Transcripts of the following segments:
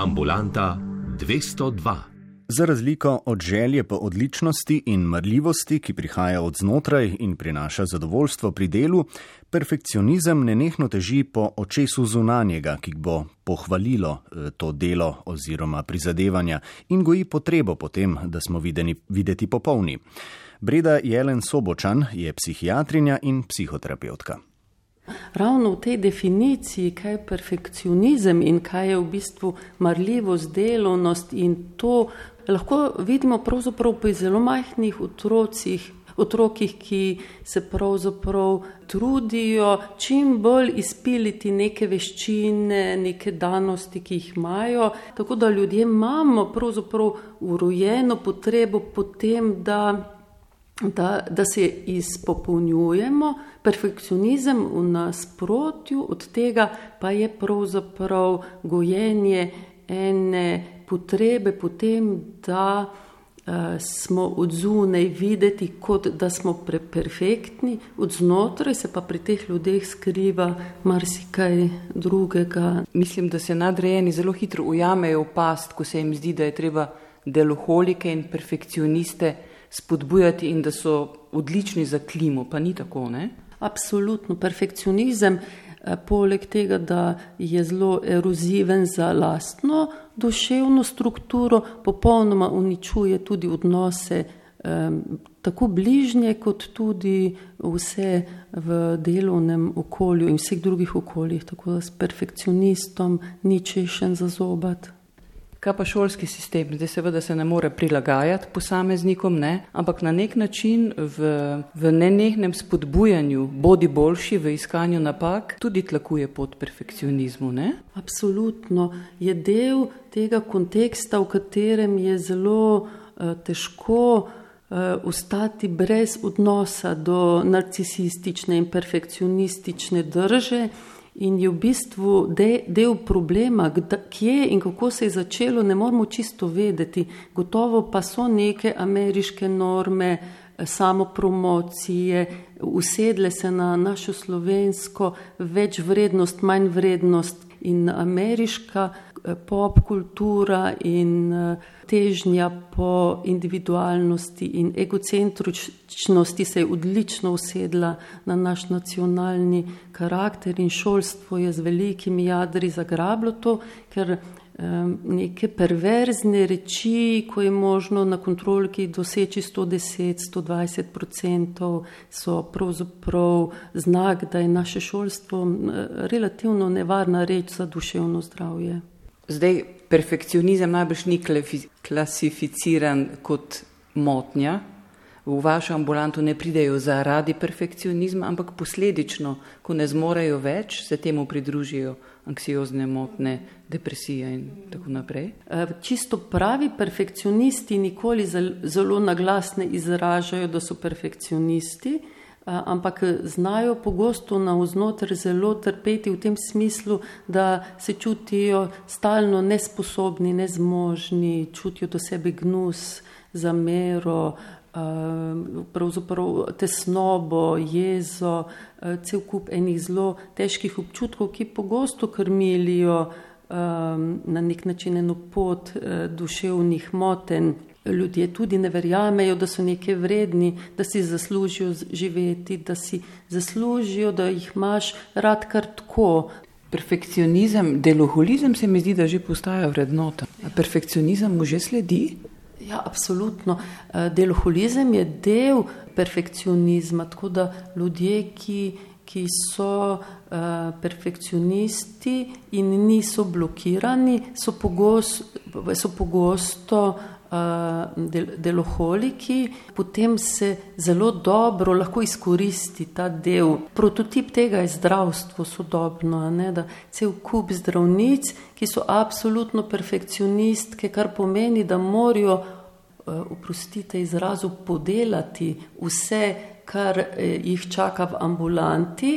Ambulanta 202. Za razliko od želje po odličnosti in mrljivosti, ki prihaja od znotraj in prinaša zadovoljstvo pri delu, perfekcionizem nenehno teži po očesu zunanjega, ki bo pohvalilo eh, to delo oziroma prizadevanja in goji potrebo potem, da smo videni, videti popolni. Breda Jelen Sobočan je psihiatrinja in psihoterapeutka. Ravno v tej definiciji, kaj je perfekcionizem in kaj je v bistvu marljivost, delovnost in to lahko vidimo pravzaprav pri zelo majhnih otrocih, otrokih, ki se pravzaprav trudijo čim bolj izpiliti neke veščine, neke danosti, ki jih imajo. Tako da ljudje imamo pravzaprav urojeno potrebo potem, da da, da se izpopolnjujemo, perfekcionizem v nasprotju od tega pa je pravzaprav gojenje ene potrebe potem, da uh, smo od zunaj videti, kot da smo preperfektni, od znotraj se pa pri teh ljudeh skriva marsikaj drugega. Mislim, da se nadrejeni zelo hitro ujamejo v past, ko se jim zdi, da je treba deloholike in perfekcioniste spodbujati in da so odlični za klimo, pa ni tako. Ne? Absolutno, perfekcionizem, eh, poleg tega, da je zelo eroziven za lastno duševno strukturo, popolnoma uničuje tudi odnose. Tako bližnje, kot tudi vse v delovnem okolju in vseh drugih okoljih, tako da s perfekcionistom ni češen za zobat. Kaj pa šolski sistem? Zdaj seveda se ne more prilagajati posameznikom, ne? ampak na nek način v, v nenehnem spodbujanju bodi boljši v iskanju napak tudi tlakuje pod perfekcionizmu. Ne? Absolutno je del tega konteksta, v katerem je zelo uh, težko uh, ostati brez odnosa do narcisistične in perfekcionistične drže. In je v bistvu de, del problema, kda, kje in kako se je začelo, ne moramo čisto vedeti. Gotovo pa so neke ameriške norme, eh, samo promocije, usedle se na našo slovensko, več vrednost, manj vrednost in ameriška pop kultura in uh, težnja po individualnosti in egocentričnosti se je odlično usedla na naš nacionalni karakter in šolstvo je z velikimi jadri zagrablo to, ker um, neke perverzne reči, ko je možno na kontrolki doseči 110-120 odstotkov, so pravzaprav znak, da je naše šolstvo relativno nevarna reč za duševno zdravje. Zdaj, perfekcionizem najbrž ni klasificiran kot motnja. V vašo ambulanto ne pridejo zaradi perfekcionizma, ampak posledično, ko ne zmorejo več, se temu pridružijo anksiozne motne, depresije in tako naprej. E, čisto pravi perfekcionisti nikoli zelo naglasne izražajo, da so perfekcionisti ampak znajo pogosto na vznoter zelo trpeti v tem smislu, da se čutijo stalno nesposobni, nezmožni, čutijo do sebe gnus, zamero, pravzaprav tesnobo, jezo, cel kup enih zelo težkih občutkov, ki pogosto krmilijo na nek način eno pot duševnih motenj ljudje tudi ne verjamejo, da so nekaj vredni, da si zaslužijo živeti, da si zaslužijo, da jih imaš rad kar tako. Perfekcionizem, deloholizem se mi zdi, da že postaja vrednota. A perfekcionizem mu že sledi? Ja, absolutno. Eh, deloholizem je del perfekcionizma, tako da ljudje, ki, ki so uh, perfekcionisti in niso blokirani, so pogosto, so pogosto del, deloholiki, potem se zelo dobro lahko izkoristi ta del. Prototip tega je zdravstvo sodobno, ne, da cel kup zdravnic, ki so absolutno perfekcionistke, kar pomeni, da morajo, oprostite izrazu, podelati vse, kar eh, jih čaka v ambulanti.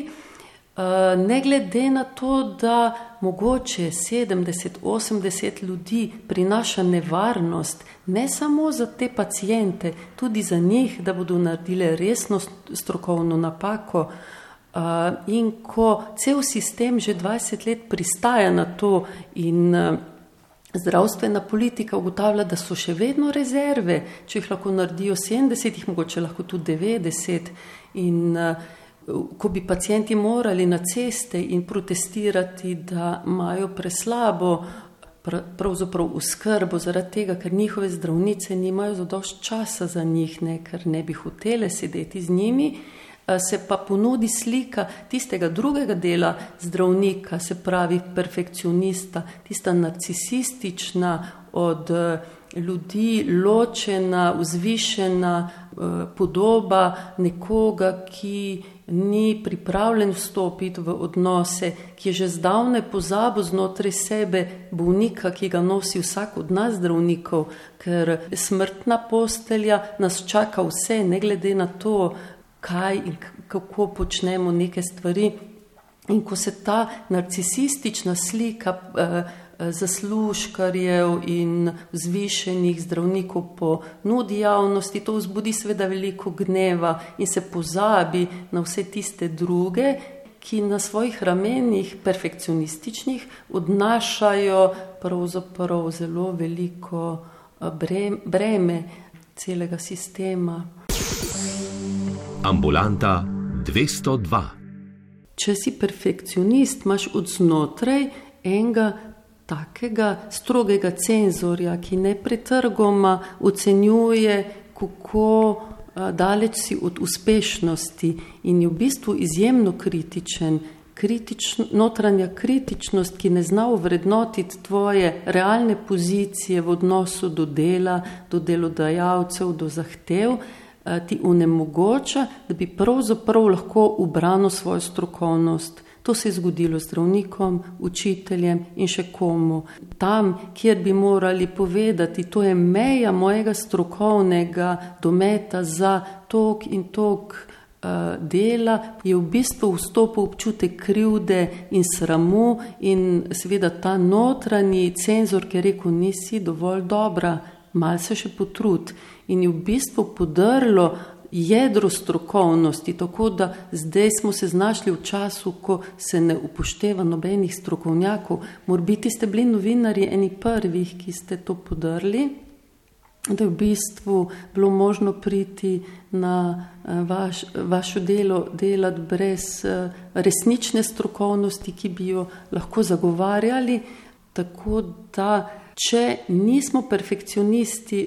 Eh, ne glede na to, da mogoče 70-80 ljudi prinaša nevarnost, ne samo za te pacijente, tudi za njih, da bodo naredili resno strokovno napako. Uh, in ko cel sistem že 20 let pristaja na to in uh, zdravstvena politika ugotavlja, da so še vedno rezerve, če jih lahko naredijo 70, jih mogoče lahko tudi 90. In uh, ko bi pacijenti morali na ceste in protestirati, da imajo preslabo pravzaprav v skrbo zaradi tega, ker njihove zdravnice nimajo zadošč časa za njih, ne, ker ne bi hotele sedeti z njimi, se pa ponudi slika tistega drugega dela zdravnika, se pravi perfekcionista, tista narcisistična od ljudi ločena, vzvišena podoba nekoga, ki ni pripravljen vstopiti v odnose, ki je že zdavne pozabil znotraj sebe bolnika, ki ga nosi vsak od nas zdravnikov, ker smrtna postelja nas čaka vse, ne glede na to, kaj in kako počnemo neke stvari. In ko se ta narcisistična slika eh, zaslužkarjev in zvišenih zdravnikov ponudi javnosti, to vzbudi seveda veliko gneva in se pozabi na vse tiste druge, ki na svojih ramenih, perfekcionističnih, odnašajo pravzaprav zelo veliko breme celega sistema. Ambulanta 202. Če si perfekcionist, imaš od znotraj enega takega strogega cenzorja, ki ne pretrgoma ocenjuje, kako daleč si od uspešnosti in je v bistvu izjemno kritičen. Kritičn, notranja kritičnost, ki ne zna vrednotiti tvoje realne pozicije v odnosu do dela, do delodajalcev, do zahtev, ti onemogoča, da bi pravzaprav lahko ubranil svojo strokovnost. To se je zgodilo zdravnikom, učiteljem in še komu. Tam, kjer bi morali povedati, to je meja mojega strokovnega dometa za tok in tok uh, dela, je v bistvu vstopil občutek krivde in sramu in seveda ta notranji cenzor, ki je rekel, nisi dovolj dobra, malce še potrud in je v bistvu podrlo jedro strokovnosti, tako da zdaj smo se znašli v času, ko se ne upošteva nobenih strokovnjakov. Morbiti ste bili novinari eni prvih, ki ste to podrli, da je v bistvu bilo možno priti na eh, vaš, vašo delo delati brez eh, resnične strokovnosti, ki bi jo lahko zagovarjali. Tako da Če nismo perfekcionisti,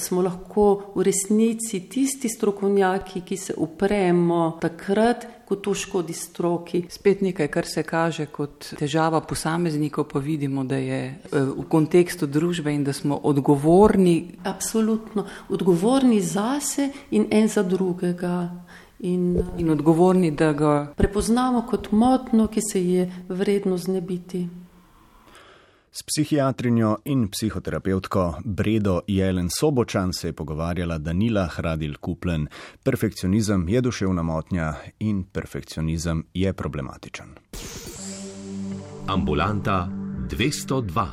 smo lahko v resnici tisti strokovnjaki, ki se upremo takrat, ko to škodi stroki. Spet nekaj, kar se kaže kot težava posameznikov, pa vidimo, da je eh, v kontekstu družbe in da smo odgovorni. Absolutno, odgovorni zase in en za drugega. In, in odgovorni, da ga prepoznamo kot motno, ki se je vredno znebiti. S psihiatrinjo in psihoterapevtko Bredo Jelen Sobočan se je pogovarjala Danila Hradil Kuplen. Perfekcionizem je duševna motnja in perfekcionizem je problematičen. Ambulanta 202.